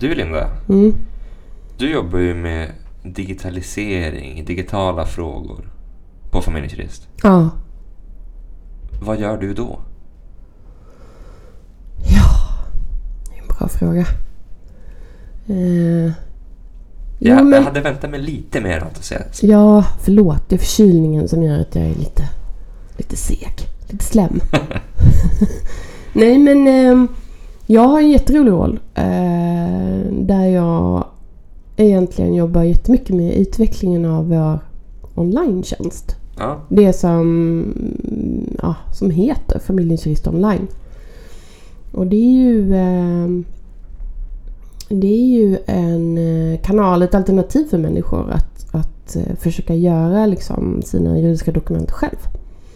Du Linda, Mm. du jobbar ju med digitalisering, digitala frågor på Familjens Jurist. Ja. Vad gör du då? Det är en bra fråga. Eh, jo, Jag, jag men, hade väntat mig lite mer entusiasm. ja, förlåt. Det är förkylningen som gör att jag är lite, lite seg. Lite slem. Nej, men eh, jag har en jätterolig roll. Eh, där jag egentligen jobbar jättemycket med utvecklingen av vår online-tjänst. Ja, Det som, ja, som heter Familjens Online. Och det är ju eh, Det är ju en eh, kanal, ett alternativ för människor att, att eh, försöka göra liksom, sina juridiska dokument själv.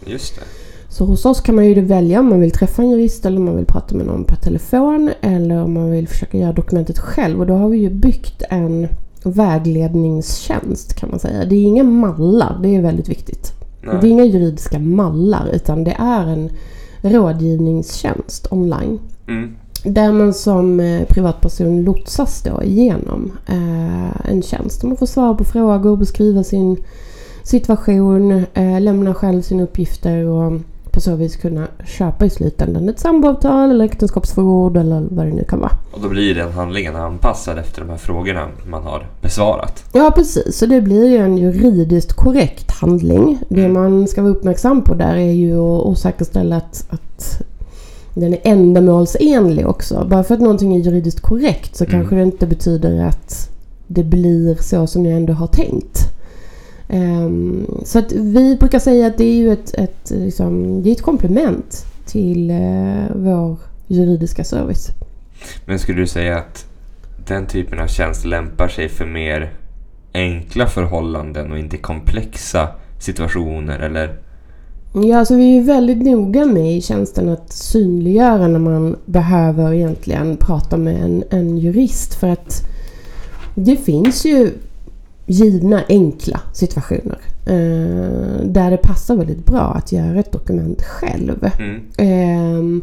just det. Så hos oss kan man ju välja om man vill träffa en jurist eller om man vill prata med någon per telefon eller om man vill försöka göra dokumentet själv. Och då har vi ju byggt en vägledningstjänst kan man säga. Det är inga mallar, det är väldigt viktigt. Nej. Det är inga juridiska mallar utan det är en rådgivningstjänst online. Mm. Där man som eh, privatperson lotsas då igenom eh, en tjänst. Man får svara på frågor, beskriva sin situation, eh, lämna själv sina uppgifter och på så vis kunna köpa i slutändan ett samboavtal eller äktenskapsförord eller vad det nu kan vara. Och då blir den handlingen anpassad efter de här frågorna man har besvarat. Ja precis, så det blir ju en juridiskt korrekt handling. Det man ska vara uppmärksam på där är ju att, att säkerställa att, att den är ändamålsenlig också. Bara för att någonting är juridiskt korrekt så Mm. kanske det inte betyder att det blir så som jag ändå har tänkt. Ehm, så att vi brukar säga att det är ju ett, ett, liksom, det är ett komplement till eh, vår juridiska service. Men skulle du säga att den typen av tjänst lämpar sig för mer enkla förhållanden och inte komplexa situationer eller? Ja, alltså vi är väldigt noga med i tjänsten att synliggöra när man behöver egentligen prata med en, en jurist. För att det finns ju givna enkla situationer eh, där det passar väldigt bra att göra ett dokument själv. Mm. Ehm,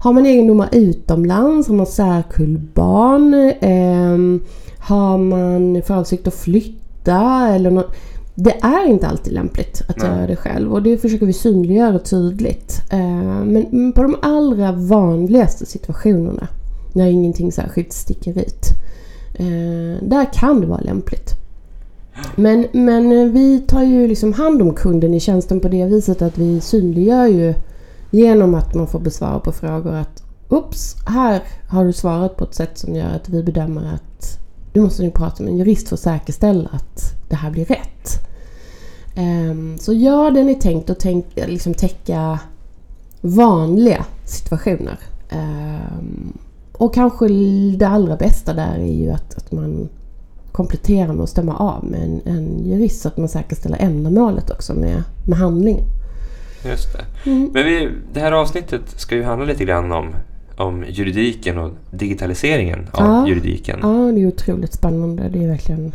har man egendomar utomlands, har man särkullbarn, ehm, har man för avsikt att flytta eller nå- Det är inte alltid lämpligt att Nej. göra det själv och det försöker vi synliggöra tydligt. Ehm, men men på de allra vanligaste situationerna, när ingenting särskilt sticker ut, eh, där kan det vara lämpligt. Men, men eh, vi tar ju liksom hand om kunden i tjänsten på det viset att vi synliggör ju genom att man får besvara på frågor att Oops, här har du svarat på ett sätt som gör att vi bedömer att du måste nog prata med en jurist för att säkerställa att det här blir rätt. Ehm, så ja, den är tänkt att tänk, eh, liksom täcka vanliga situationer. Ehm, och kanske det allra bästa där är ju att, att man kompletterar med att stämma av med en, en jurist så att man säkerställer ändamålet också med, med handlingen. Just det. Mm. Men vi, det här avsnittet ska ju handla lite grann om, om juridiken och digitaliseringen av Ja. juridiken. Ja, det är otroligt spännande. Det är verkligen...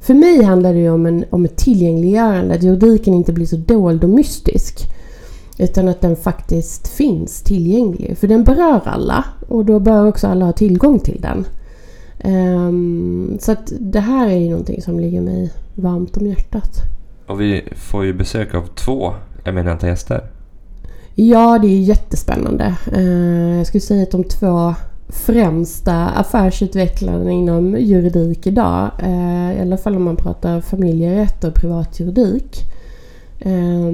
För mig handlar det ju om, en, om ett tillgängliggörande. Att juridiken inte blir så dold och mystisk. Utan att den faktiskt finns tillgänglig. För den berör alla. Och då bör också alla ha tillgång till den. Ehm, så att det här är ju någonting som ligger mig varmt om hjärtat. Och vi får ju besök av två eminenta gäster. Ja, det är jättespännande. Eh, Jag skulle säga att de två främsta affärsutvecklarna inom juridik idag, eh, i alla fall om man pratar familjerätt och privatjuridik. Eh,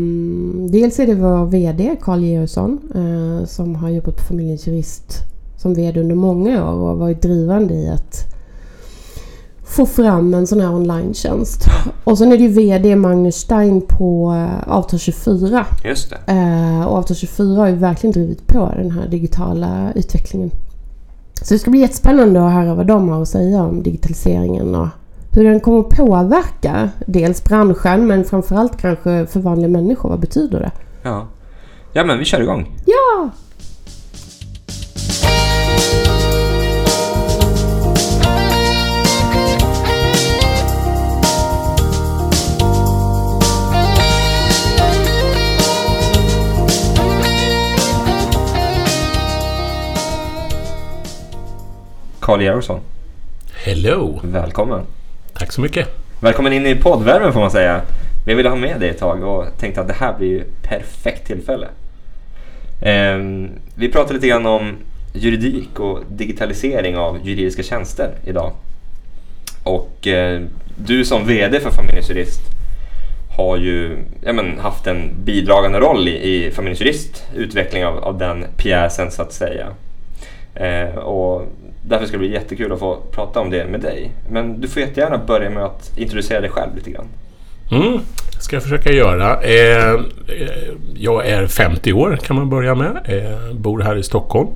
Dels är det vår VD Carl Georgsson eh, som har jobbat på Familjens Jurist som VD under många år och varit drivande i att få fram en sån här online-tjänst. Och sen är det ju VD Magnus Stein på eh, Avtal 24 Just det. Eh, och Avtal 24 har ju verkligen drivit på den här digitala utvecklingen. Så det ska bli jättespännande att höra vad de har att säga om digitaliseringen och hur den kommer påverka dels branschen men framförallt kanske för vanliga människor. Vad betyder det? Ja. Ja, men vi kör igång. Ja! Carl Georgsson. Hello! Välkommen! Tack så mycket! Välkommen in i poddvärmen får man säga. Vi ville ha med dig ett tag och tänkte att det här blir ju perfekt tillfälle. Ehm, vi pratar lite grann om juridik och digitalisering av juridiska tjänster idag. Och eh, du som VD för Familjens Jurist har ju ja, men, haft en bidragande roll i, i Familjens Jurist utveckling av, av den pjäsen så att säga. Eh, och därför ska det bli jättekul att få prata om det med dig. Men du får jättegärna börja med att introducera dig själv lite grann. Mm, ska jag försöka göra. Eh, eh jag är 50 år kan man börja med. Eh, bor här i Stockholm.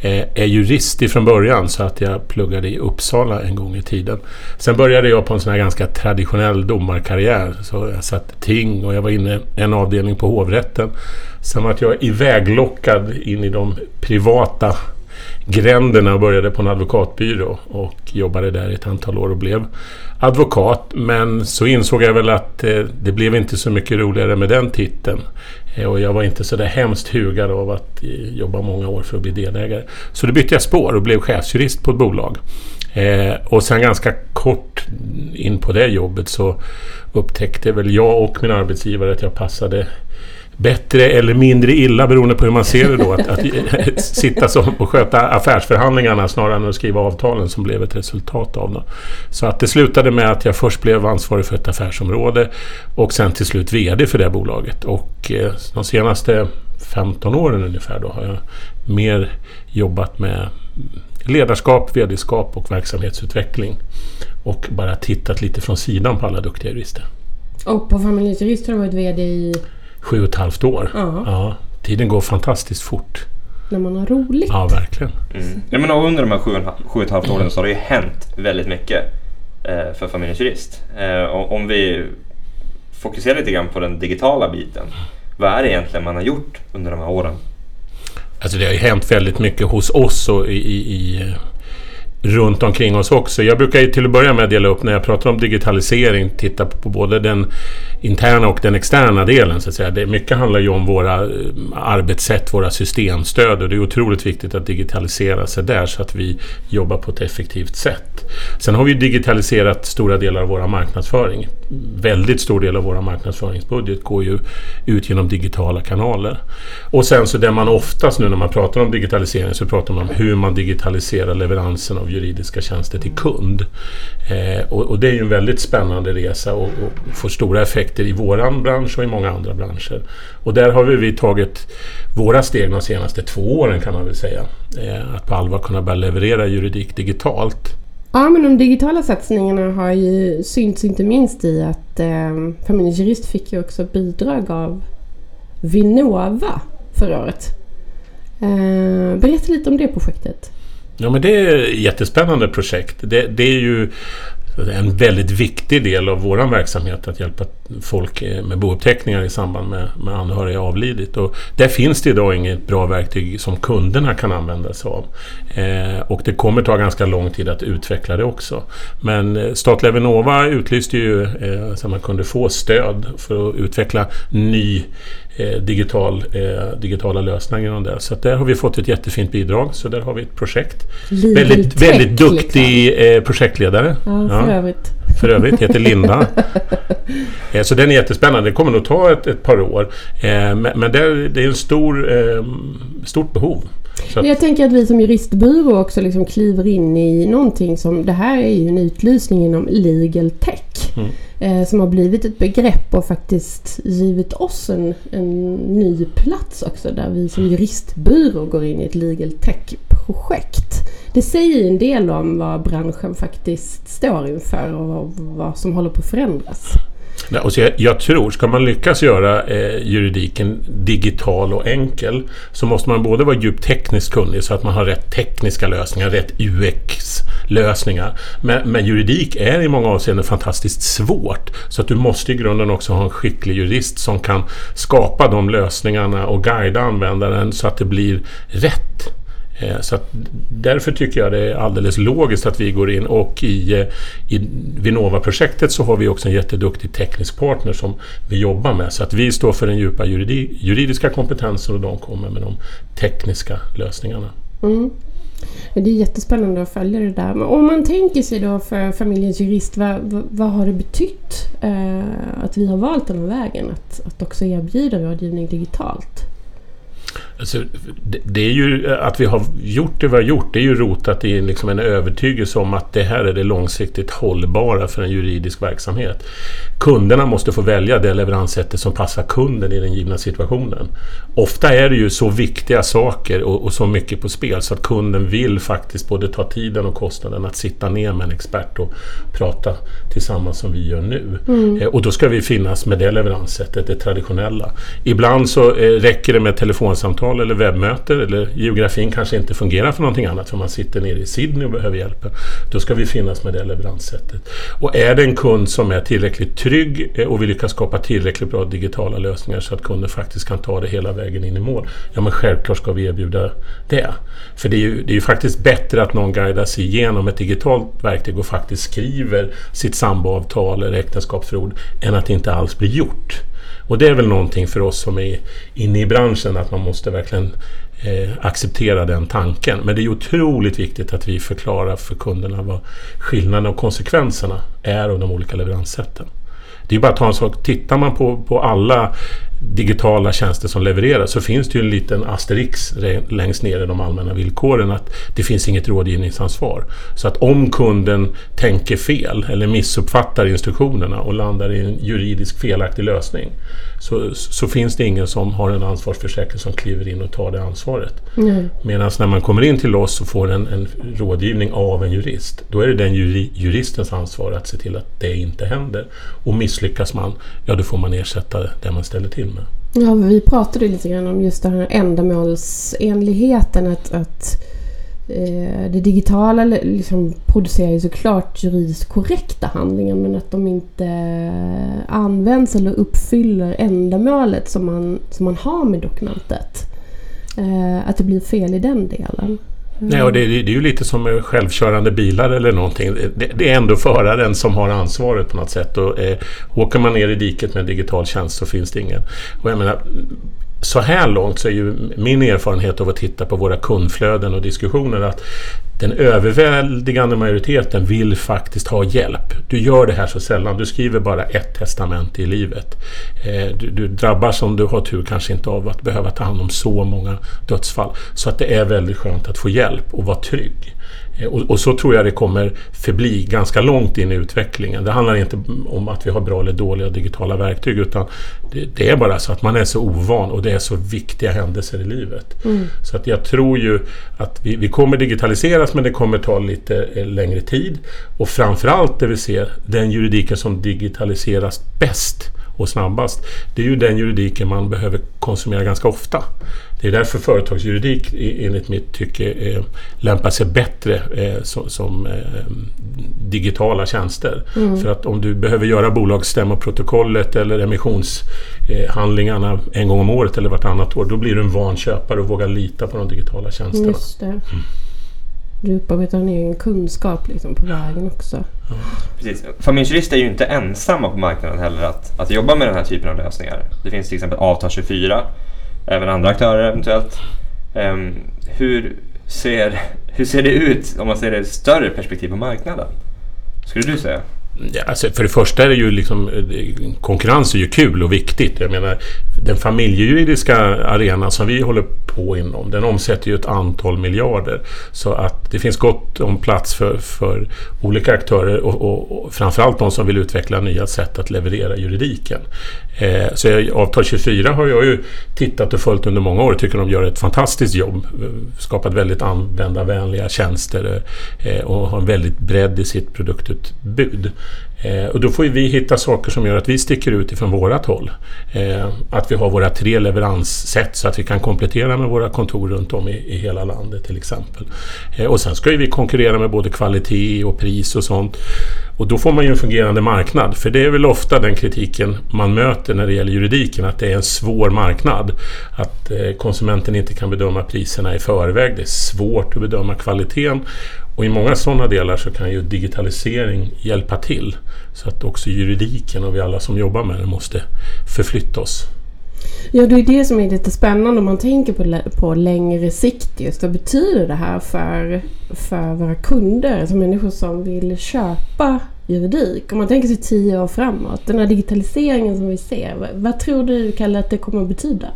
Eh, är jurist ifrån början så att jag pluggade i Uppsala en gång i tiden. Sen började jag på en sån här ganska traditionell domarkarriär. Så jag satt ting och jag var inne en avdelning på hovrätten. Sen var jag iväglockad in i de privata gränderna och började på en advokatbyrå och jobbade där ett antal år och blev advokat. Men så insåg jag väl att eh, det blev inte så mycket roligare med den titeln. Eh, och jag var inte så där hemskt hugad av att eh, jobba många år för att bli delägare. Så då bytte jag spår och blev chefsjurist på ett bolag. Eh, och sen ganska kort in på det jobbet så upptäckte väl jag och min arbetsgivare att jag passade bättre eller mindre illa beroende på hur man ser det då. Att, att sitta som och sköta affärsförhandlingarna snarare än att skriva avtalen som blev ett resultat av dem. Så att det slutade med att jag först blev ansvarig för ett affärsområde och sen till slut VD för det bolaget. Och eh, de senaste 15 åren ungefär då har jag mer jobbat med ledarskap, vd-skap och verksamhetsutveckling. Och bara tittat lite från sidan på alla duktiga jurister. Och på Familjens Jurister har du varit VD i sju och ett halvt år. Ja. Ja, tiden går fantastiskt fort. när man har roligt. Ja, verkligen. Mm. Ja, men under de här sju, sju och ett halvt åren så har det ju hänt väldigt mycket eh, för Familjens Jurist. Eh, och om vi fokuserar lite grann på den digitala biten. Vad är det egentligen man har gjort under de här åren? Alltså det har ju hänt väldigt mycket hos oss och i, i, i runt omkring oss också. Jag brukar ju till att börja med dela upp när jag pratar om digitalisering, titta på både den interna och den externa delen. Så att säga. Det, mycket handlar ju om våra eh, arbetssätt, våra systemstöd och det är otroligt viktigt att digitalisera sig där så att vi jobbar på ett effektivt sätt. Sen har vi digitaliserat stora delar av vår marknadsföring. Väldigt stor del av vår marknadsföringsbudget går ju ut genom digitala kanaler. Och sen så det man oftast nu när man pratar om digitalisering så pratar man om hur man digitaliserar leveransen av juridiska tjänster till kund. Eh, och, och det är ju en väldigt spännande resa och, och får stora effekter i våran bransch och i många andra branscher. Och där har vi, vi tagit våra steg de senaste två åren kan man väl säga. Eh, att på allvar kunna börja leverera juridik digitalt. Ja, men de digitala satsningarna har ju synts inte minst i att eh, Familjens Jurist fick ju också bidrag av Vinnova förra året. Eh, berätta lite om det projektet. Ja men det är ett jättespännande projekt. Det, det är ju en väldigt viktig del av vår verksamhet att hjälpa folk med bouppteckningar i samband med, med anhöriga avlidit. Och där finns det idag inget bra verktyg som kunderna kan använda sig av. Eh, och det kommer ta ganska lång tid att utveckla det också. Men eh, statliga Vinnova utlyste ju eh, så att man kunde få stöd för att utveckla ny eh, digital, eh, digitala lösningar inom det. Så att där har vi fått ett jättefint bidrag. Så där har vi ett projekt. Väldigt, tech, väldigt duktig Liksom. projektledare. Ja, för övrigt. För övrigt heter Linda. Så den är jättespännande. Det kommer nog ta ett, ett par år. Men, det, är, en stor, stort behov. Så Jag tänker att vi som juristbyrå också liksom kliver in i någonting som... Det här är ju en utlysning inom legal tech. Mm. Eh, som har blivit ett begrepp och faktiskt givit oss en, en ny plats också. Där vi som juristbyrå går in i ett legal tech-projekt. Det säger en del om vad branschen faktiskt står inför och vad, vad som håller på att förändras. Och så jag, jag tror, ska man lyckas göra eh, juridiken digital och enkel så måste man både vara djupt tekniskt kunnig så att man har rätt tekniska lösningar, rätt UX-lösningar. Men, men juridik är i många avseenden fantastiskt svårt. Så att du måste i grunden också ha en skicklig jurist som kan skapa de lösningarna och guida användaren så att det blir rätt. Eh, så att därför tycker jag det är alldeles logiskt att vi går in och i, eh, i Vinnova-projektet så har vi också en jätteduktig teknisk partner som vi jobbar med. Så att vi står för den djupa juridi, juridiska kompetensen och de kommer med de tekniska lösningarna. Mm. Det är jättespännande att följa det där. Men om man tänker sig då för familjens jurist, vad, vad, vad har det betytt eh, att vi har valt den här vägen? Att, att också erbjuda rådgivning digitalt? Alltså, det, det, är ju att vi har gjort det vi har gjort, det är ju rotat i liksom en övertygelse om att det här är det långsiktigt hållbara för en juridisk verksamhet. Kunderna måste få välja det leveranssättet som passar kunden i den givna situationen. Ofta är det ju så viktiga saker och, och så mycket på spel så att kunden vill faktiskt både ta tiden och kostnaden att sitta ner med en expert och prata tillsammans som vi gör nu. Mm. Eh, och då ska vi finnas med det leveranssättet, det traditionella. Ibland så eh, räcker det med telefonsamtal eller webbmöte eller geografin kanske inte fungerar för någonting annat för man sitter nere i Sydney och behöver hjälpen. Då ska vi finnas med det leveranssättet. Och är det en kund som är tillräckligt trygg eh, och vi lyckas skapa tillräckligt bra digitala lösningar så att kunden faktiskt kan ta det hela vägen in i mål. Ja men självklart ska vi erbjuda det. För det är ju, det är ju faktiskt bättre att någon guidar sig igenom ett digitalt verktyg och faktiskt skriver sitt samboavtal eller äktenskapsförord än att det inte alls blir gjort. Och det är väl någonting för oss som är inne i branschen att man måste verkligen eh, acceptera den tanken. Men det är otroligt viktigt att vi förklarar för kunderna vad skillnaderna och konsekvenserna är av de olika leveranssätten. Det är bara att ta en sak. Tittar man på, på alla digitala tjänster som levereras så finns det ju en liten asterix längst ner i de allmänna villkoren att det finns inget rådgivningsansvar. Så att om kunden tänker fel eller missuppfattar instruktionerna och landar i en juridisk felaktig lösning så, så finns det ingen som har en ansvarsförsäkring som kliver in och tar det ansvaret. Mm. Medan när man kommer in till oss och får en, en rådgivning av en jurist då är det den juri, juristens ansvar att se till att det inte händer. Och misslyckas man, ja då får man ersätta det man ställer till med. Ja, vi pratade lite grann om just den här ändamålsenligheten. Att, att eh, det digitala liksom producerar ju såklart juridiskt korrekta handlingar men att de inte används eller uppfyller ändamålet som man, som man har med dokumentet. Eh, att det blir fel i den delen. Nej, och det, det, är ju lite som självkörande bilar eller någonting. Det, det, är ändå föraren som har ansvaret på något sätt. Och, eh, åker man ner i diket med digital tjänst så finns det ingen. Och jag menar, så här långt så är ju min erfarenhet av att titta på våra kundflöden och diskussioner att den överväldigande majoriteten vill faktiskt ha hjälp. Du gör det här så sällan. Du skriver bara ett testamente i livet. Eh, du, du drabbas om du har tur kanske inte av att behöva ta hand om så många dödsfall. Så att det är väldigt skönt att få hjälp och vara trygg. Eh, och, och, så tror jag det kommer förbli ganska långt in i utvecklingen. Det handlar inte om att vi har bra eller dåliga digitala verktyg utan det, det är bara så att man är så ovan och det är så viktiga händelser i livet. Mm. Så att jag tror ju att vi, vi kommer digitaliseras men det kommer ta lite eh, längre tid. Och framförallt det vi ser, den juridiken som digitaliseras bäst och snabbast, det är ju den juridiken man behöver konsumera ganska ofta. Det är därför företagsjuridik enligt mitt tycke eh, lämpar sig bättre eh, som, som eh, digitala tjänster. Mm. För att om du behöver göra bolagsstämmoprotokollet eller emissionshandlingarna en gång om året eller vartannat år, då blir du en van köpare och vågar lita på de digitala tjänsterna. Du upparbetar en egen kunskap liksom på vägen också. Ja. Precis. Familjejurister är ju inte ensamma på marknaden heller att, att jobba med den här typen av lösningar. Det finns till exempel Avtal24 även andra aktörer eventuellt. Um, hur, ser, hur ser det ut om man ser det i ett större perspektiv på marknaden? Skulle du säga? Ja, alltså för det första är det ju liksom eh, konkurrens är ju kul och viktigt. Jag menar den familjejuridiska arenan som vi håller på inom den omsätter ju ett antal miljarder. Så att det finns gott om plats för, för olika aktörer och, och, och framförallt de som vill utveckla nya sätt att leverera juridiken. Eh, så jag, Avtal 24 har jag ju tittat och följt under många år och tycker de gör ett fantastiskt jobb. Eh, skapat väldigt användarvänliga tjänster eh, och har en väldigt bredd i sitt produktutbud. Eh, och då får vi hitta saker som gör att vi sticker ut ifrån vårat håll. Eh, att vi har våra tre leveranssätt så att vi kan komplettera med våra kontor runt om i, i hela landet till exempel. Eh, och sen ska ju vi konkurrera med både kvalitet och pris och sånt. Och då får man ju en fungerande marknad. För det är väl ofta den kritiken man möter när det gäller juridiken, att det är en svår marknad. Att eh, konsumenten inte kan bedöma priserna i förväg. Det är svårt att bedöma kvaliteten. Och i många sådana delar så kan ju digitalisering hjälpa till. Så att också juridiken och vi alla som jobbar med det måste förflytta oss. Ja, det är det som är lite spännande om man tänker på, på längre sikt just. Vad betyder det här för, för våra kunder, alltså människor som vill köpa juridik? Om man tänker sig tio år framåt, den här digitaliseringen som vi ser, vad, vad tror du Kalle att det kommer att betyda?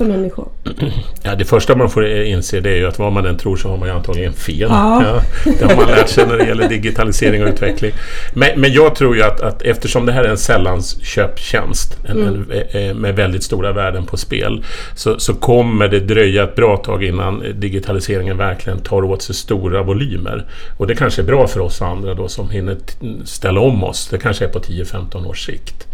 För människor? Ja, det första man får inse det är ju att vad man än tror så har man ju antagligen fel. Ja. Ja, det har man lärt sig när det gäller digitalisering och utveckling. Men, men jag tror ju att, att eftersom det här är en sällanköptjänst en, mm. en, eh, med väldigt stora värden på spel så, så kommer det dröja ett bra tag innan digitaliseringen verkligen tar åt sig stora volymer. Och det kanske är bra för oss andra då som hinner ställa om oss. Det kanske är på 10-15 års sikt.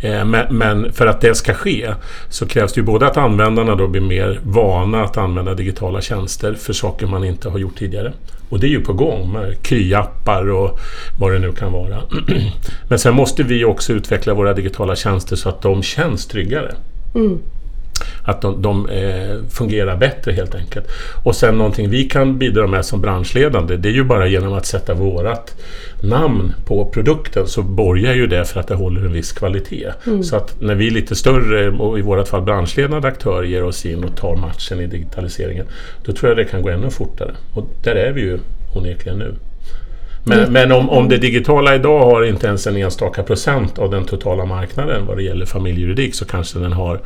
Eh, men, men för att det ska ske så krävs det ju både att använda användarna då blir mer vana att använda digitala tjänster för saker man inte har gjort tidigare. Och det är ju på gång med kryappar och vad det nu kan vara. Men sen måste vi också utveckla våra digitala tjänster så att de känns tryggare. Mm. Att de, de eh, fungerar bättre helt enkelt. Och sen någonting vi kan bidra med som branschledande det är ju bara genom att sätta vårat namn på produkten så borgar ju det för att det håller en viss kvalitet. Mm. Så att när vi lite större och i vårt fall branschledande aktörer ger oss in och tar matchen i digitaliseringen då tror jag det kan gå ännu fortare. Och där är vi ju onekligen nu. Men, mm. men om, om det digitala idag har inte ens en enstaka procent av den totala marknaden vad det gäller familjejuridik så kanske den har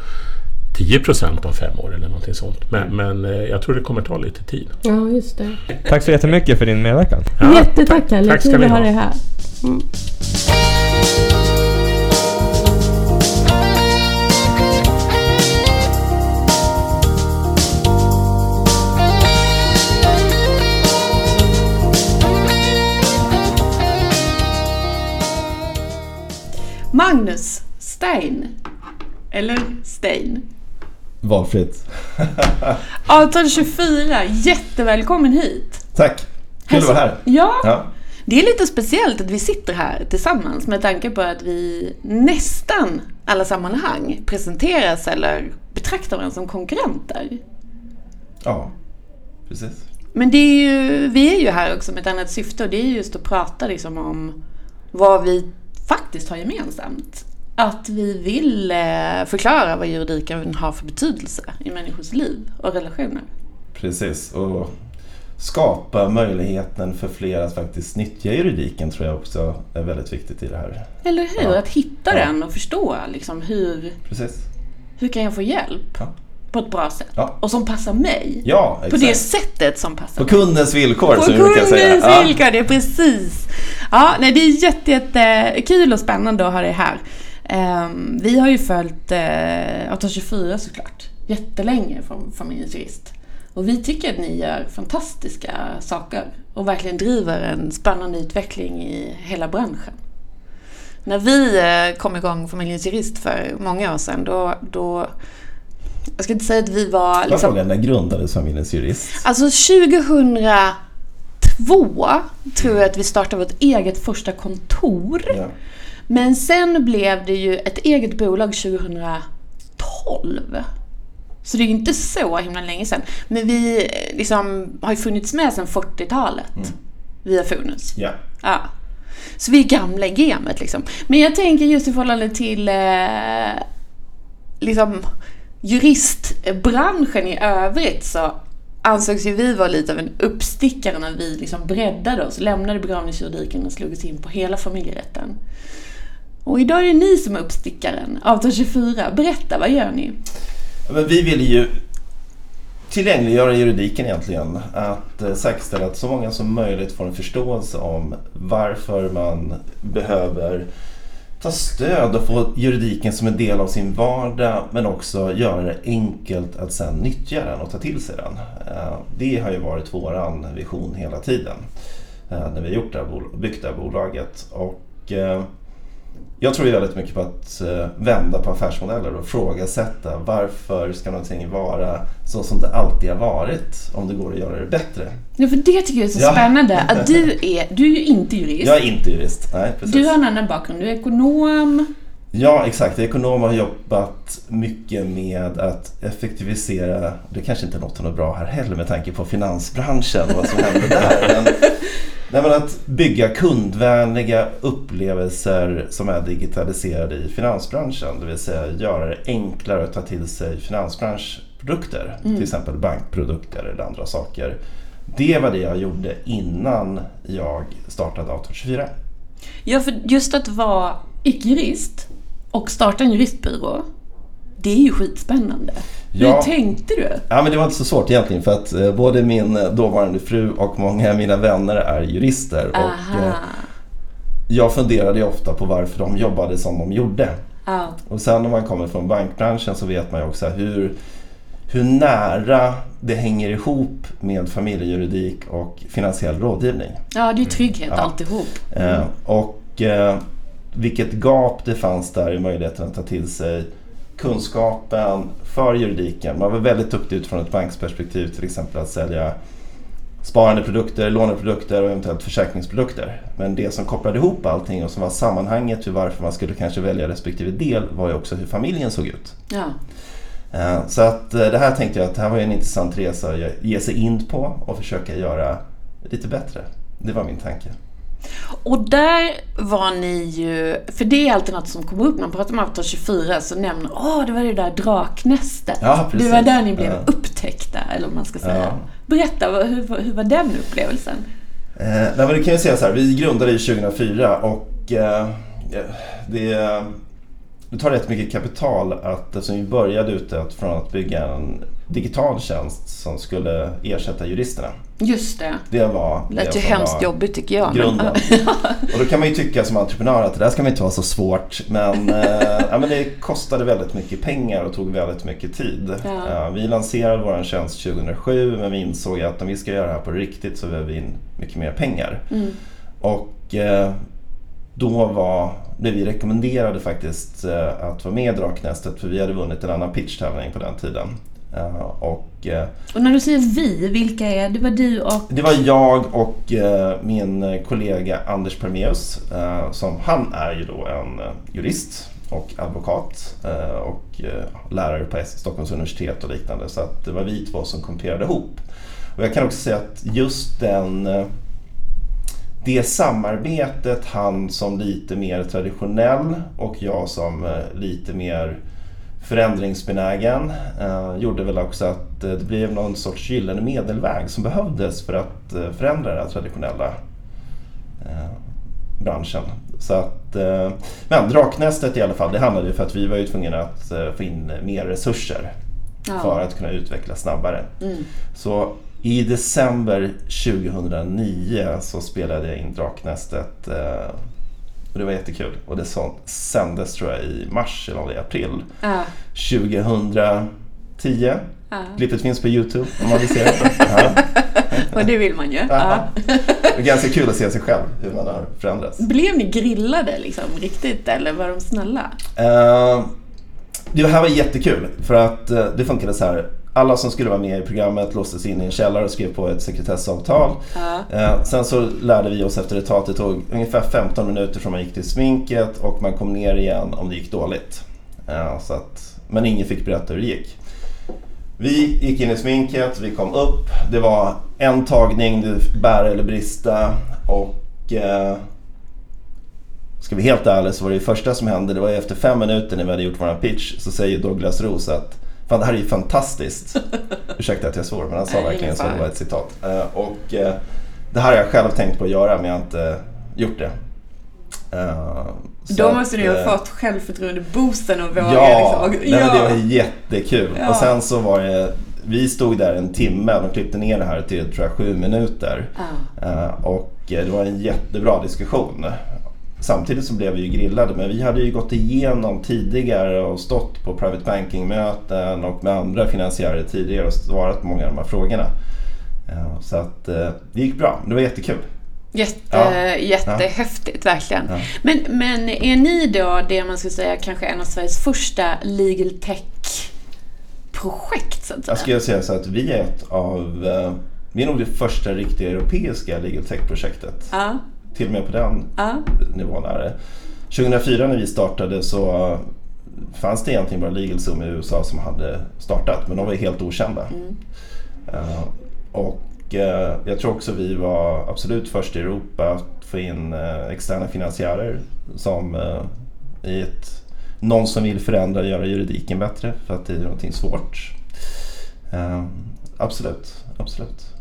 10 procent om fem år eller någonting sånt. Men, mm. men eh, jag tror det kommer ta lite tid. Ja, just det. Tack så jättemycket för din medverkan. Ja, Jättetack Kalle, tack kul att ha dig här. Mm. Magnus Stein, eller Stein, Valfritt. Avtal 24, jättevälkommen hit. Tack. Kul att vara här. Ja. ja. Det är lite speciellt att vi sitter här tillsammans med tanke på att vi nästan alla sammanhang presenteras eller betraktar varandra som konkurrenter. Ja, precis. Men det är ju, vi är ju här också med ett annat syfte och det är just att prata liksom om vad vi faktiskt har gemensamt att vi vill eh, förklara vad juridiken har för betydelse i människors liv och relationer. Precis, och skapa möjligheten för fler att faktiskt nyttja juridiken tror jag också är väldigt viktigt i det här. Eller hur? Ja. Att hitta ja. den och förstå liksom hur, Precis. hur kan jag få hjälp? Ja. På ett bra sätt. Ja. Och som passar mig. Ja. På det sättet som passar På mig. kundens villkor På vi brukar säga. På kundens villkor, det är precis. Ja, nej, det är jätte, jätte kul och spännande att ha dig här. Um, vi har ju följt Avtal 24 såklart, jättelänge från Familjens Jurist. Och vi tycker att ni gör fantastiska saker och verkligen driver en spännande utveckling i hela branschen. När vi uh, kom igång Familjens Jurist för många år sedan, då, då jag ska inte säga att vi var... Liksom, frågan, när grundades Familjens Jurist? Alltså 2002 tror jag att vi startade vårt eget första kontor. Ja. Men sen blev det ju ett eget bolag 2012. Så det är ju inte så himla länge sedan. Men vi liksom har ju funnits med sedan 40-talet. Mm. Via Fonus. Ja. ja. Så vi är gamla i gamet liksom. Men jag tänker just i förhållande till eh, liksom juristbranschen i övrigt så ansågs ju vi vara lite av en uppstickare när vi liksom breddade oss, lämnade begravningsjuridiken och slog oss in på hela familjerätten. Och idag är det ni som är uppstickaren, Avtal 24. Berätta, vad gör ni? Men vi vill ju tillgängliggöra juridiken egentligen. Att eh, säkerställa att så många som möjligt får en förståelse om varför man behöver ta stöd och få juridiken som en del av sin vardag men också göra det enkelt att sen nyttja den och ta till sig den. Eh, det har ju varit våran vision hela tiden eh, när vi har gjort det här, byggt det här bolaget. Och eh, jag tror ju väldigt mycket på att eh, vända på affärsmodeller och frågasätta varför ska någonting vara så som det alltid har varit om det går att göra det bättre. Ja, för det tycker jag är så ja. spännande. Att du är, du är ju inte jurist. Jag är inte jurist, nej precis. Du har en annan bakgrund, du är ekonom. Ja, exakt. Ekonom har jobbat mycket med att effektivisera. Det kanske inte låter något bra här heller med tanke på finansbranschen och vad som händer där. Men Nej, men att bygga kundvänliga upplevelser som är digitaliserade i finansbranschen. Det vill säga göra det enklare att ta till sig finansbranschprodukter. Mm. Till exempel bankprodukter eller andra saker. Det var det jag gjorde innan jag startade Auto24. Ja, för just att vara icke-jurist och starta en juristbyrå, det är ju skitspännande. Ja. Hur tänkte du? Ja, men det var inte så svårt egentligen för att eh, både min eh, dåvarande fru och många av mina vänner är jurister. Och, Aha. eh, jag funderade ju ofta på varför de jobbade som de gjorde. Ja. Och sen när man kommer från bankbranschen så vet man ju också hur, hur nära det hänger ihop med familjejuridik och finansiell rådgivning. ja, det är trygghet Ja. alltihop. Eh, och eh, vilket gap det fanns där i möjligheten att ta till sig kunskapen för juridiken. Man var väldigt duktig utifrån ett banksperspektiv till exempel att sälja sparande produkter, låneprodukter och eventuellt försäkringsprodukter. Men det som kopplade ihop allting och som var sammanhanget till varför man skulle kanske välja respektive del var ju också hur familjen såg ut. Ja. Eh, Så att eh, det här tänkte jag att det här var en intressant resa att ge sig in på och försöka göra lite bättre. Det var min tanke. Och där var ni ju, för det är alltid något som kommer upp man pratar om Avatar 24 så nämner åh det var det där draknästet. Ja, precis. det var där ni blev Ja. upptäckta, eller vad man ska säga. Ja. Berätta, hur, var- hur var den upplevelsen? Eh, nej, men det kan jag säga så här, vi grundade ju 2004 och eh, det, det tar rätt mycket kapital att, eftersom vi började ute från att bygga en digital tjänst som skulle ersätta juristerna. Just det. Det var lät det ju hemskt jobbigt tycker jag. grunden. Och då kan man ju tycka som entreprenör att det där ska man inte vara så svårt. Men, eh, ja, men det kostade väldigt mycket pengar och tog väldigt mycket tid. Ja. Eh, vi lanserade vår tjänst 2007 men vi insåg att om vi ska göra det här på riktigt så behöver vi in mycket mer pengar. Mm. Och eh, då var det vi rekommenderade faktiskt att vara med i Draknästet för vi hade vunnit en annan pitchtävling på den tiden. Eh, och eh, Och när du säger vi, vilka är det? var du och... det var jag och eh, min kollega Anders Permeus. Som, han är ju då en jurist och advokat och lärare på Stockholms universitet och liknande. Så att det var vi två som komperade ihop. Och jag kan också säga att just den det samarbetet, han som lite mer traditionell och jag som lite mer förändringsbenägen eh, gjorde väl också att eh, det blev någon sorts gyllene medelväg som behövdes för att eh, förändra den traditionella eh, branschen. Så att, eh, men Draknästet i alla fall, det handlade ju för att vi var ju tvungna att få in mer resurser Ja. för att kunna utveckla snabbare. Mm. Så i december 2009 så spelade jag in Draknästet och det var jättekul. Och det sändes tror jag i mars eller april Ja. 2010. Ja. Klippet finns på Youtube om man vill se det. Och det vill man ju. Ja. Det är ganska kul att se sig själv, hur man har förändrats. Blev ni grillade liksom riktigt eller var de snälla? Eh, det här var jättekul för att eh, det funkade så här. Alla som skulle vara med i programmet låstes in i en källare och skrev på ett sekretessavtal. Ja. Eh, sen så lärde vi oss efter ett tag att det tog ungefär 15 minuter från man gick till sminket och man kom ner igen om det gick dåligt. Eh, så att, men ingen fick berätta hur det gick. Vi gick in i sminket, vi kom upp. Det var en tagning, det bära eller brista. Och eh, ska vi helt ärliga så var det första som hände, det var efter fem minuter när vi hade gjort vår pitch så säger Douglas Roos att Fan det här är ju fantastiskt. Ursäkta att jag svor men han sa Nej, verkligen så, det var ett citat. Eh, och eh, det här har jag själv tänkt på att göra men jag har inte gjort det. Eh, så Då måste ni ha eh, fått självboosten och våga Ja, liksom. nej, men det var jättekul. Ja. Och sen så var det, vi stod där en timme, de klippte ner det här till tror jag sju minuter. Ja. Och det var en jättebra diskussion. Samtidigt så blev vi ju grillade men vi hade ju gått igenom tidigare och stått på private banking-möten och med andra finansiärer tidigare och svarat på många av de här frågorna. Eh, Så att eh, det gick bra, det var jättekul. Jätte, Ja. Jättehäftigt, verkligen. Ja. Men, men är ni då det man skulle säga kanske en av Sveriges första legal tech-projekt så att säga? Jag skulle säga så att vi är ett av, eh, vi är nog det första riktiga europeiska legal tech-projektet. Ja, Till och med på den ja, nivån är det. 2004 när vi startade så fanns det egentligen bara LegalZoom i USA som hade startat men de var helt okända. Mm. Eh, och eh, jag tror också vi var absolut först i Europa att få in eh, externa finansiärer som i ett, någon som vill förändra och göra juridiken bättre för att det är någonting svårt. Absolut, absolut.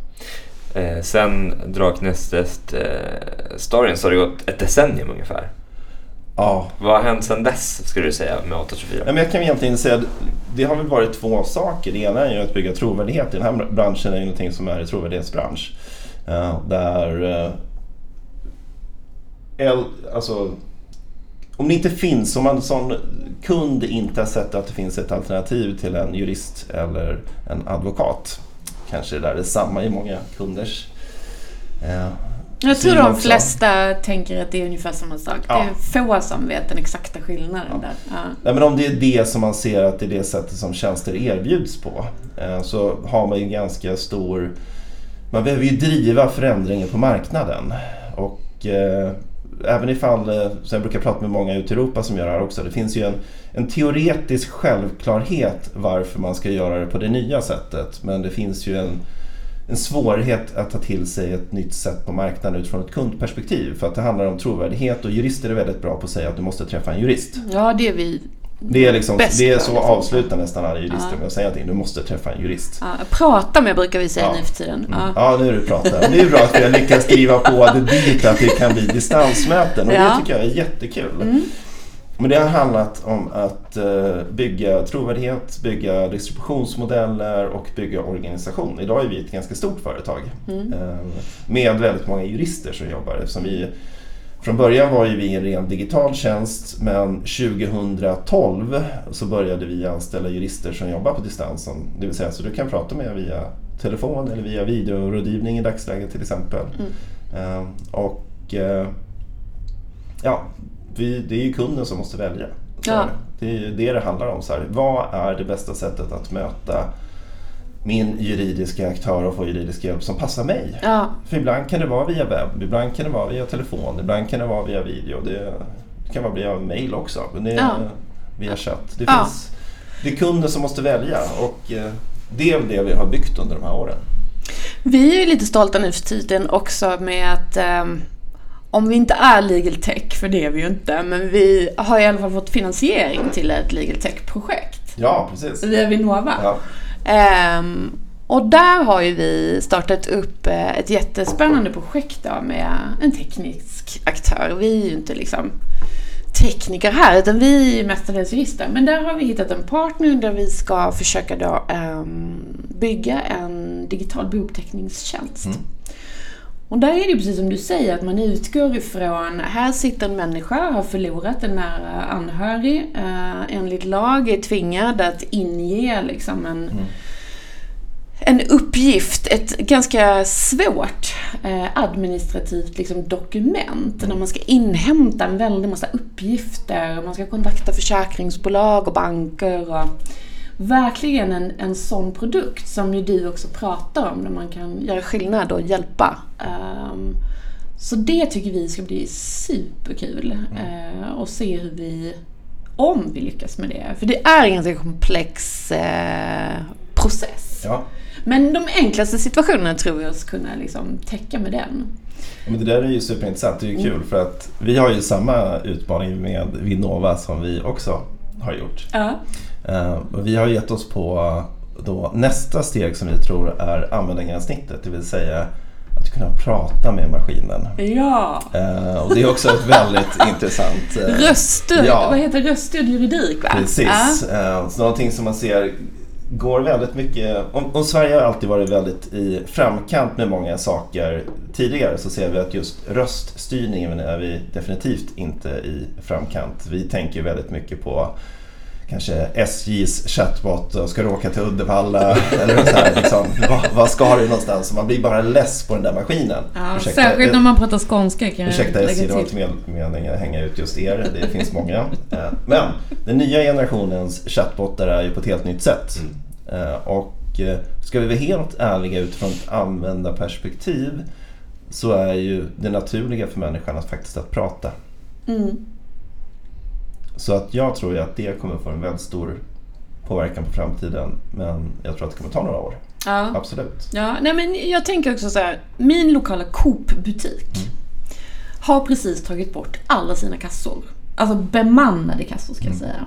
Eh, sen Draknästet-storyn så har det gått ett decennium ungefär. Ja, Vad har hänt sen dess skulle du säga med 824? Ja, men jag kan egentligen säga att det har väl varit två saker. Det ena är ju att bygga trovärdighet. I den här branschen är ju någonting som är en trovärdighetsbransch. Eh, där eh, el, alltså, om det inte finns, om man som kund inte har sett att det finns ett alternativ till en jurist eller en advokat. Kanske det där är samma i många kunders eh, Jag tror de också. flesta tänker att det är ungefär samma sak. Ja. Det är få som vet den exakta skillnaden Ja. där. Ja. Nej, men om det är det som man ser att det är det sättet som tjänster erbjuds på eh, så har man ju ganska stor... Man behöver ju driva förändringen på marknaden. Och eh, även ifall, eh, så jag brukar prata med många ute i Europa som gör det här också, det finns ju en, en teoretisk självklarhet varför man ska göra det på det nya sättet. Men det finns ju en, en svårighet att ta till sig ett nytt sätt på marknaden utifrån ett kundperspektiv. För att det handlar om trovärdighet och jurister är väldigt bra på att säga att du måste träffa en jurist. ja, det är vi det är, liksom, det är så liksom. avslutar nästan alla jurister Ja. med att säga att du måste träffa en jurist. Ja, prata med brukar vi säga Ja. nu för tiden. Mm. Ja. Ja, nu är du pratar. Det är bra att vi har lyckats skriva på det dit att det kan bli distansmöten och det tycker jag är jättekul. Mm. Men det har handlat om att eh, bygga trovärdighet, bygga distributionsmodeller och bygga organisation. Idag är vi ett ganska stort företag Mm. eh, med väldigt många jurister som jobbar. Eftersom vi, från början var ju vi en ren digital tjänst men 2012 så började vi anställa jurister som jobbar på distansen. Det vill säga så du kan prata med via telefon eller via videorådgivning i dagsläget till exempel. Mm. Eh, och eh, ja, vi, det är ju kunden som måste välja. Ja. Det är ju det det handlar om. Så här. Vad är det bästa sättet att möta min juridiska aktör och få juridisk hjälp som passar mig? Ja. För ibland kan det vara via webb, ibland kan det vara via telefon, ibland kan det vara via video. Det, det kan vara via mail också, men det är Ja. via chatt. Det, Ja. finns, det är kunden som måste välja och eh, det är det vi har byggt under de här åren. Vi är ju lite stolta nu för tiden också med att ehm, om vi inte är legal tech, för det är vi ju inte, men vi har i alla fall fått finansiering till ett legal tech-projekt Ja, precis. via Vinnova. Ja. Um, och där har ju vi startat upp eh, ett jättespännande projekt då med en teknisk aktör. Vi är ju inte liksom tekniker här, utan vi är mestadels jurister. Men där har vi hittat en partner där vi ska försöka då um, bygga en digital bouppteckningstjänst. Mm. Och där är det precis som du säger, att man utgår ifrån, här sitter en människa, har förlorat en nära anhörig, eh, enligt lag är tvingad att inge liksom en, Mm. en uppgift, ett ganska svårt eh, administrativt liksom, dokument där man ska inhämta en väldig massa uppgifter, man ska kontakta försäkringsbolag och banker och verkligen en, en sån produkt som ju du också pratar om, där man kan göra skillnad och hjälpa. Ehm, så det tycker vi ska bli superkul eh, och se hur vi, om vi lyckas med det. För det är en ganska komplex eh, process. Ja. Men de enklaste situationerna tror vi oss kunna liksom täcka med den. Ja, Men det där är ju superintressant. Det är ju kul för att vi har ju samma utmaning med Vinnova som vi också har gjort. Ja. Eh, och vi har gett oss på då nästa steg som vi tror är användargränssnittet, det vill säga att kunna prata med maskinen. Ja. Eh, och det är också ett väldigt intressant... eh, Röststöd, ja. vad heter röststöd juridik va? Precis. Eh, så någonting som man ser går väldigt mycket... Om, om Sverige har alltid varit väldigt i framkant med många saker tidigare så ser vi att just röststyrningen är vi definitivt inte i framkant. Vi tänker väldigt mycket på kanske SJs chatbot och ska du åka till Uddevalla eller så här, liksom, vad, vad ska du någonstans? Och Man blir bara less på den där maskinen. Ja, Ursäkta, särskilt eh, när man pratar skånska kan jag Ursäkta SJ, det var inte meningen att hänga ut just er. Det finns många. Eh, Men den nya generationens chatbottar är ju på ett helt nytt sätt. Eh, Och eh, ska vi vara helt ärliga utifrån ett användarperspektiv så är ju det naturliga för människan att faktiskt att prata. Mm. Så att jag tror ju att det kommer få en väldigt stor påverkan på framtiden. Men jag tror att det kommer ta några år. Ja. Absolut. Ja, nej men jag tänker också så här. Min lokala Coop-butik har precis tagit bort alla sina kassor. Alltså bemannade kassor ska jag säga.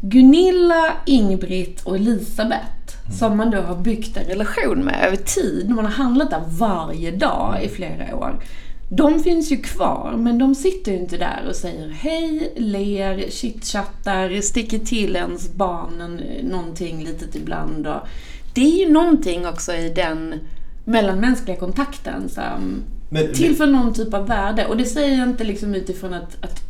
Gunilla, Ingbritt och Elisabeth som man då har byggt en relation med över tid. Man har handlat där varje dag i flera år. De finns ju kvar, men de sitter ju inte där och säger hej, ler, chitchattar, sticker till ens barnen någonting litet ibland. Och det är ju någonting också i den mellanmänskliga kontakten som Men- tillför någon typ av värde. Och det säger jag inte liksom utifrån att, att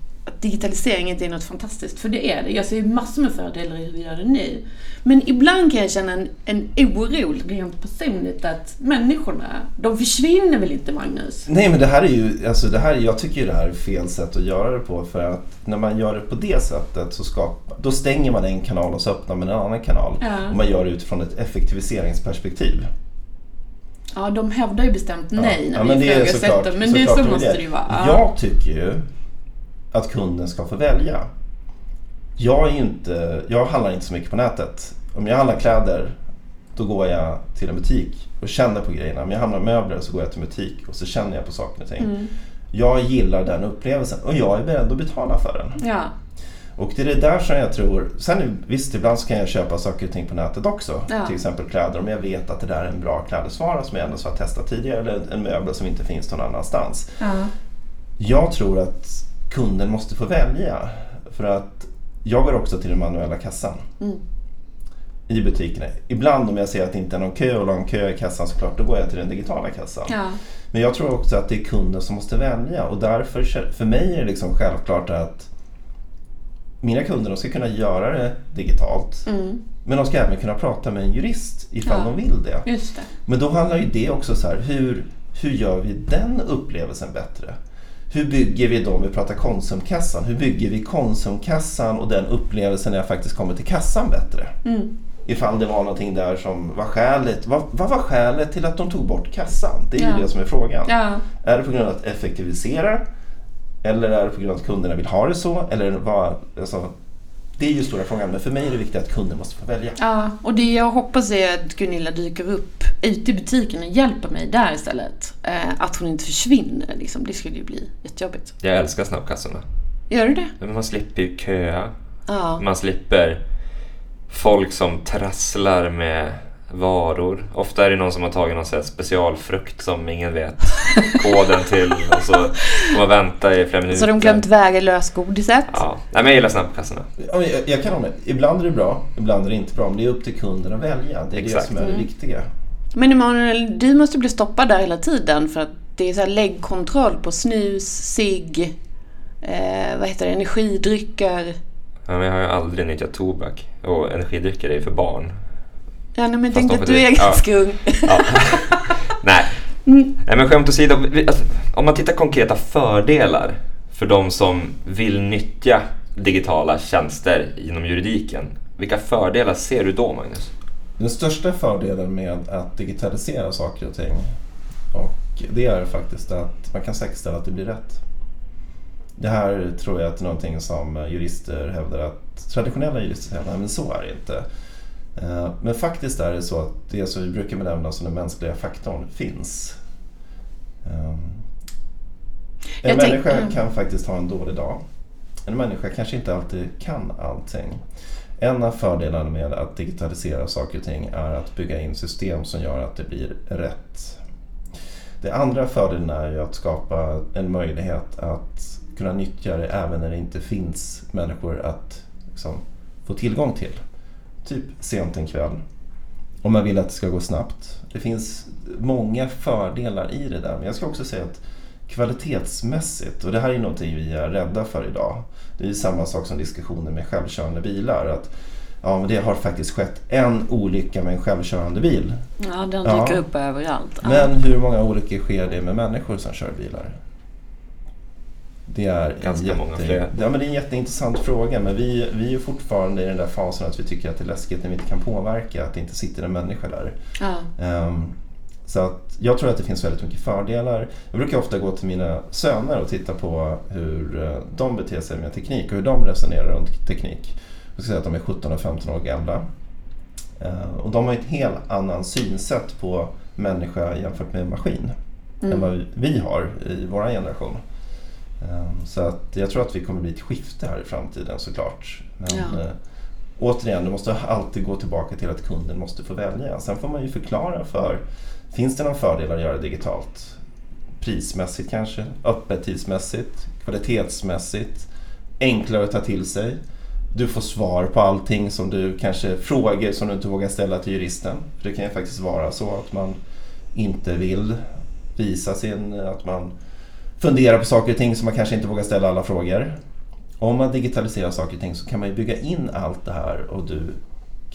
digitalisering inte är något fantastiskt, för det är det. Jag ser ju massor med fördelar i hur vi gör det nu. Men ibland kan jag känna en, en oro rent personligt att människorna, de försvinner väl inte Magnus? Nej men det här är ju, alltså det här, jag tycker ju det här är fel sätt att göra det på för att när man gör det på det sättet så skapar, då stänger man en kanal och så öppnar man en annan kanal. Ja. Och man gör det utifrån ett effektiviseringsperspektiv. Ja, de hävdar ju bestämt nej när Ja, vi men ifrågasätter. Men det, såklart så de måste det ju vara. Ja. Jag tycker ju att kunden ska få välja. Jag, är inte, jag handlar inte så mycket på nätet. Om jag handlar kläder då går jag till en butik och känner på grejerna. Om jag handlar möbler så går jag till en butik och så känner jag på saker och ting. Mm. Jag gillar den upplevelsen och jag är beredd att betala för den. Ja. Och det är det där som jag tror, sen visst ibland så kan jag köpa saker och ting på nätet också. Ja. Till exempel kläder om jag vet att det där är en bra klädesvara som jag ändå har testat tidigare eller en möbel som inte finns någon annanstans. Ja. Jag tror att kunden måste få välja. För att jag går också till den manuella kassan Mm. i butikerna. Ibland om jag ser att det inte är någon kö och lång kö i kassan såklart, då går jag till den digitala kassan. ja. Men jag tror också att det är kunden som måste välja och därför, för mig är det liksom självklart att mina kunder de ska kunna göra det digitalt. Mm. Men de ska även kunna prata med en jurist ifall Ja. de vill det. Det. Men då handlar ju det också så här, hur, hur gör vi den upplevelsen bättre? Hur bygger vi då, vi pratar Konsumkassan, hur bygger vi Konsumkassan och den upplevelsen när jag faktiskt kommer till kassan bättre? Mm. Ifall det var någonting där som var skälet. Vad, vad var skälet till att de tog bort kassan? Det är Ja. ju det som är frågan. Ja. Är det på grund av att effektivisera? Eller är det på grund av att kunderna vill ha det så? Eller vad, alltså, det är ju stora frågan. Men för mig är det viktigt att kunden måste få välja. Ja, och det jag hoppas är att Gunilla dyker upp ute i butiken och hjälper mig där istället. Eh, att hon inte försvinner liksom. Det skulle ju bli jättejobbigt. Jag älskar snabbkassorna. Gör du det? Man slipper ju köa. Ja. Man slipper folk som trasslar med varor. Ofta är det någon som har tagit någon specialfrukt som ingen vet koden till och så får man vänta i flera minuter. Så de glömt väga lösgodiset? Ja, Nej, men jag gillar snabbkassorna. Ja, men Jag, jag kan med. Ibland är det bra, ibland är det inte bra. Men det är upp till kunden att välja. Det är Exakt. det som är det Mm. viktiga. Men Emanuel, du måste bli stoppad där hela tiden för att det är så här läggkontroll på snus, cigg, eh, vad heter det, energidrycker. Ja, men jag har ju aldrig nyttjat tobak och energidrycker är ju för barn. Ja, nej, men jag tänkte att du är det- ja. ganska ung. Ja. Nej. Mm. Nej, men skämt åsido. Alltså, om man tittar konkreta fördelar för de som vill nyttja digitala tjänster inom juridiken. Vilka fördelar ser du då, Magnus? Den största fördelen med att digitalisera saker och ting och det är faktiskt att man kan säkerställa att det blir rätt. Det här tror jag att är någonting som jurister hävdar att traditionella jurister hävdar, men så är det inte. Eh, Men faktiskt är det så att det som vi brukar benämna som den mänskliga faktorn finns. Ehm, En Jag människa mm. kan faktiskt ha en dålig dag. En människa kanske inte alltid kan allting. En av fördelarna med att digitalisera saker och ting är att bygga in system som gör att det blir rätt. Det andra fördelen är ju att skapa en möjlighet att kunna nyttja det även när det inte finns människor att liksom, få tillgång till. Typ sent en kväll. Om man vill att det ska gå snabbt. Det finns många fördelar i det där. Men jag ska också säga att kvalitetsmässigt, och det här är någonting vi är rädda för idag. Det är ju samma sak som diskussionen med självkörande bilar. Att, ja, men det har faktiskt skett en olycka med en självkörande bil. Ja, den Ja. dyker upp överallt. Ja. Men hur många olyckor sker det med människor som kör bilar? Det är, Ganska jätte, många fler. Ja, men det är en jätteintressant fråga men vi, vi är fortfarande i den där fasen att vi tycker att det är läskigt när vi inte kan påverka, att det inte sitter en människa där. Ja. Ehm, så att jag tror att det finns väldigt mycket fördelar. Jag brukar ofta gå till mina söner och titta på hur eh, de beter sig med teknik och hur de resonerar runt teknik. Jag ska säga att de är 17 och 15 år gamla. Eh, och de har ett helt annan synsätt på människa jämfört med maskin än Mm. vad vi har i vår generation. Eh, Så att jag tror att vi kommer bli ett skifte här i framtiden såklart. Men Ja. eh, återigen, du måste alltid gå tillbaka till att kunden måste få välja. Sen får man ju förklara för, finns det någon fördel att göra digitalt? Prismässigt kanske, öppettidsmässigt, kvalitetsmässigt, enklare att ta till sig. Du får svar på allting som du kanske frågor som du inte vågar ställa till juristen. För det kan ju faktiskt vara så att man inte vill visa sin, att man funderar på saker och ting som man kanske inte vågar ställa alla frågor. Om man digitaliserar saker och ting så kan man ju bygga in allt det här och du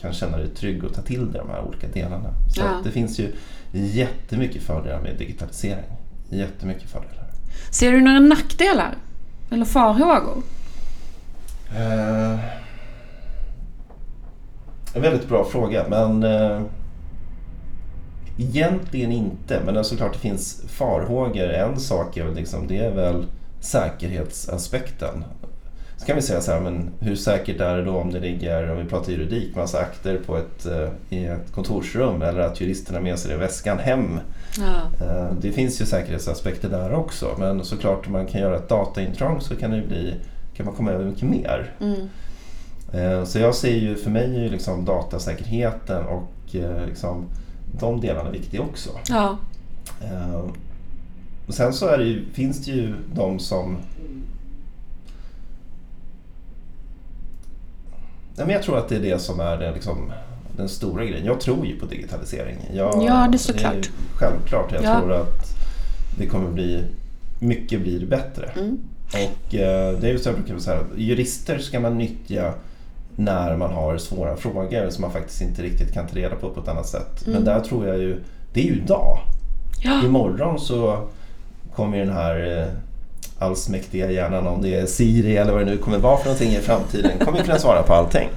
kan känna dig trygg och ta till dig de här olika delarna. Så Ja. det finns ju jättemycket fördelar med digitalisering. Jättemycket fördelar. Ser du några nackdelar? Eller farhågor? Eh, en väldigt bra fråga, men eh, egentligen inte. Men såklart det finns farhågor. En sak är väl, liksom, det är väl säkerhetsaspekten. Så kan vi säga så här, men hur säkert är det då om det ligger, om vi pratar juridik, massa akter på ett, eh, i ett kontorsrum eller att juristerna har med sig det i väskan hem. Ja. Eh, Det finns ju säkerhetsaspekter där också men såklart om man kan göra ett dataintrång så kan, det bli, kan man komma över mycket mer. Mm. Eh, Så jag ser ju, för mig är ju liksom datasäkerheten och liksom, de delarna viktiga också. Ja. Eh, och Sen så är det ju, finns det ju de som... Nej, men jag tror att det är det som är det, liksom, den stora grejen. Jag tror ju på digitalisering. Jag, Ja, det är såklart. är självklart. Jag Ja. tror att det kommer bli... Mycket blir bättre. Mm. Och eh, det är ju så jag brukar säga, jurister ska man nyttja när man har svåra frågor som man faktiskt inte riktigt kan ta reda på på ett annat sätt. Mm. Men där tror jag ju, det är ju idag. Ja. Imorgon så kommer ju den här eh, allsmäktiga hjärnan, om det är Siri eller vad det nu kommer vara för någonting i framtiden, kommer kunna svara på allting.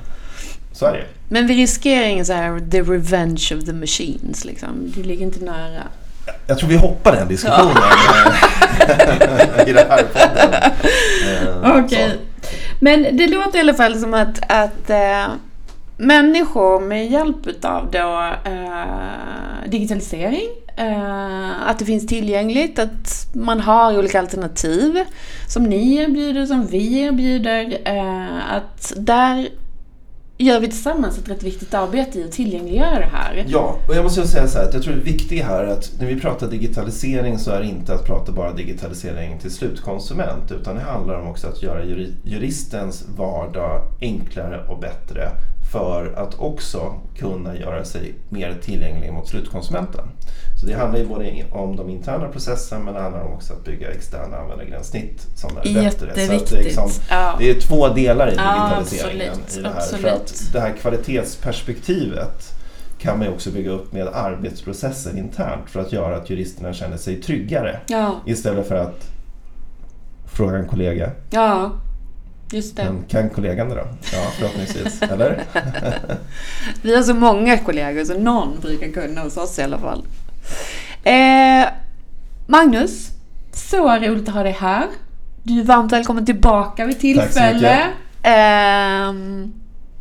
Så är det. Men vi riskerar ingen så här the revenge of the machines liksom. Det ligger inte nära. Jag tror vi hoppar den diskussionen eh, i den här podden. Eh, Okej. så. Men det låter i alla fall som att, att äh, människor med hjälp av då, äh, digitalisering, eh, att det finns tillgängligt, att man har olika alternativ som ni erbjuder, som vi erbjuder, att där gör vi tillsammans ett rätt viktigt arbete i att tillgängliggöra det här. Ja, och jag måste ju säga så här att jag tror det viktiga här är att när vi pratar digitalisering så är det inte att prata bara digitalisering till slutkonsument utan det handlar om också att göra juristens vardag enklare och bättre för att också kunna göra sig mer tillgänglig mot slutkonsumenten. Så det handlar ju både om de interna processerna men det handlar om också att bygga externa användargränssnitt som är bättre. Så det, är Jätteviktigt. liksom, Ja. det är två delar i Ja, digitaliseringen absolut, i det här. absolut. För att det här kvalitetsperspektivet kan man ju också bygga upp med arbetsprocesser internt för att göra att juristerna känner sig tryggare Ja, istället för att fråga en kollega. ja, just det. Men kan kollegan det då? Ja, förhoppningsvis. Eller? Vi har så många kollegor så någon brukar kunna hos oss i alla fall. Eh, Magnus, så roligt att ha dig här. Du är varmt välkommen tillbaka vid Tack så tillfälle. mycket. Ehm,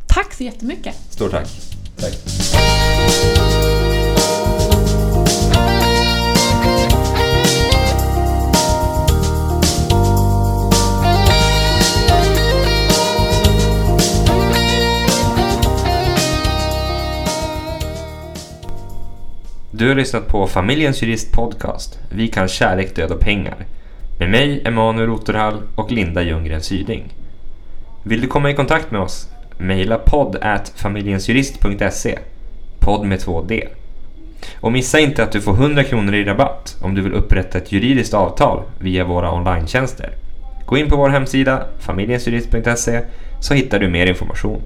tack så jättemycket. Stort tack. Tack. Du har lyssnat på Familjens Jurist Podcast. Vi kan kärlek, död och pengar. Med mig, Emanuel Otterhall och Linda Ljunggren Syding. Vill du komma i kontakt med oss? Maila podd at familjensjurist.se. Podd med två D. Och missa inte att du får 100 kronor i rabatt om du vill upprätta ett juridiskt avtal via våra online-tjänster. Gå in på vår hemsida familjensjurist.se så hittar du mer information.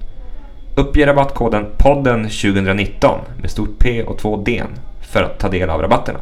Uppge rabattkoden podden 2019 med stort P och två D för att ta del av rabatterna.